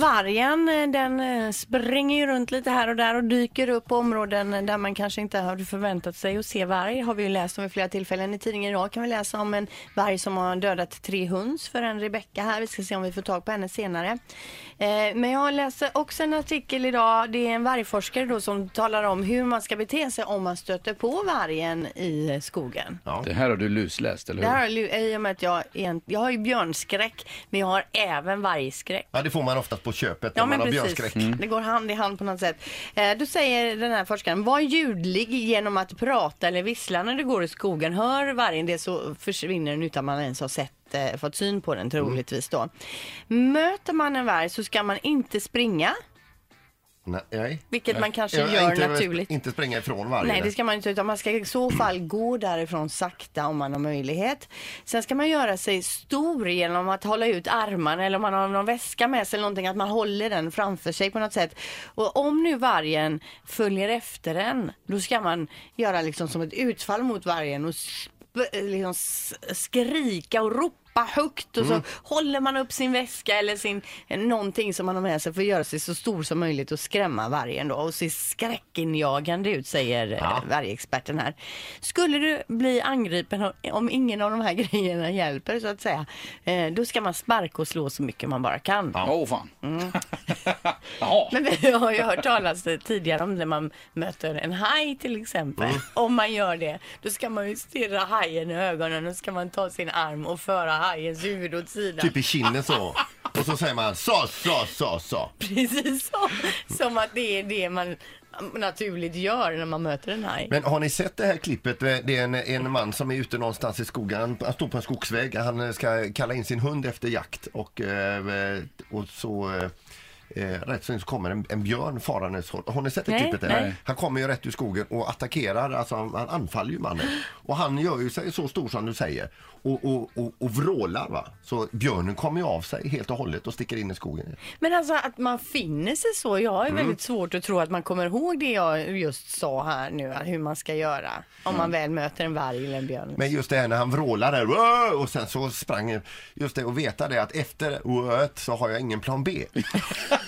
Vargen eh, den eh, springer ju runt lite här och där och dyker upp på områden där man kanske inte hade förväntat sig att se varg. Har vi ju läst om vid flera tillfällen. I tidningen idag kan vi läsa om en varg som har dödat tre höns för en Rebecka här. Vi ska se om vi får tag på henne senare. Eh, Men jag läser också en artikel idag. Det är en vargforskare då som talar om hur man ska bete sig om man stöter på vargen i skogen. Det här har du lusläst, eller Det hur? här har jag- i och med att jag, är- jag har ju björnskräck men jag har även vargskräck. Ja, det får man oftast på köpet Ja men man har björnskräck. det går hand i hand på något sätt. Eh, då säger den här forskaren, var ljudlig genom att prata eller vissla när du går i skogen. Hör vargen det så försvinner den utan man ens har sett eh, fått syn på den troligtvis då. Möter man en varg så ska man inte springa. Nej. Vilket man kanske Ja, gör inte, naturligt. Inte springa ifrån vargen. Nej det ska man inte utan man ska i så fall gå därifrån sakta om man har möjlighet. Sen ska man göra sig stor genom att hålla ut armarna eller om man har någon väska med sig eller någonting att man håller den framför sig på något sätt. Och om nu vargen följer efter en då ska man göra liksom som ett utfall mot vargen och sp- liksom s- skrika och ropa högt och så Mm. håller man upp sin väska eller sin, någonting som man har med sig för att göra sig så stor som möjligt och skrämma vargen då och se skräckinjagande ut säger Ja. ja. vargexperten här. Skulle du bli angripen om ingen av de här grejerna hjälper så att säga, eh, då ska man sparka och slå så mycket man bara kan. Åh fan. Mm. Men vi har ju hört talas tidigare om när man möter en haj till exempel. Mm. Om man gör det, då ska man ju stirra hajen i ögonen och ska man ta sin arm och föra hajens huvud åt sidan. Typ i kinden så. Och så säger man så, så, så, så. Precis så. Som att det är det man naturligt gör när man möter en haj. Men har ni sett det här klippet? Det är en, en man som är ute någonstans i skogen. Han, han står på en skogsväg. Han ska kalla in sin hund efter jakt och, eh, och så eh, rätt så kommer en, en björn farandes. Har ni sett det Nej, klippet? där? nej. Han kommer ju rätt ur skogen och attackerar, alltså han, han anfaller ju mannen. Och han gör ju sig så stor som du säger och, och, och, och vrålar va. Så björnen kommer ju av sig helt och hållet och sticker in i skogen. Men alltså att man finner sig så. Jag har Mm. väldigt svårt att tro att man kommer ihåg det jag just sa här nu, hur man ska göra. Om man väl möter en varg eller en björn. Men just det här när han vrålar där och sen så sprang just det och veta det att efter så har jag ingen plan B.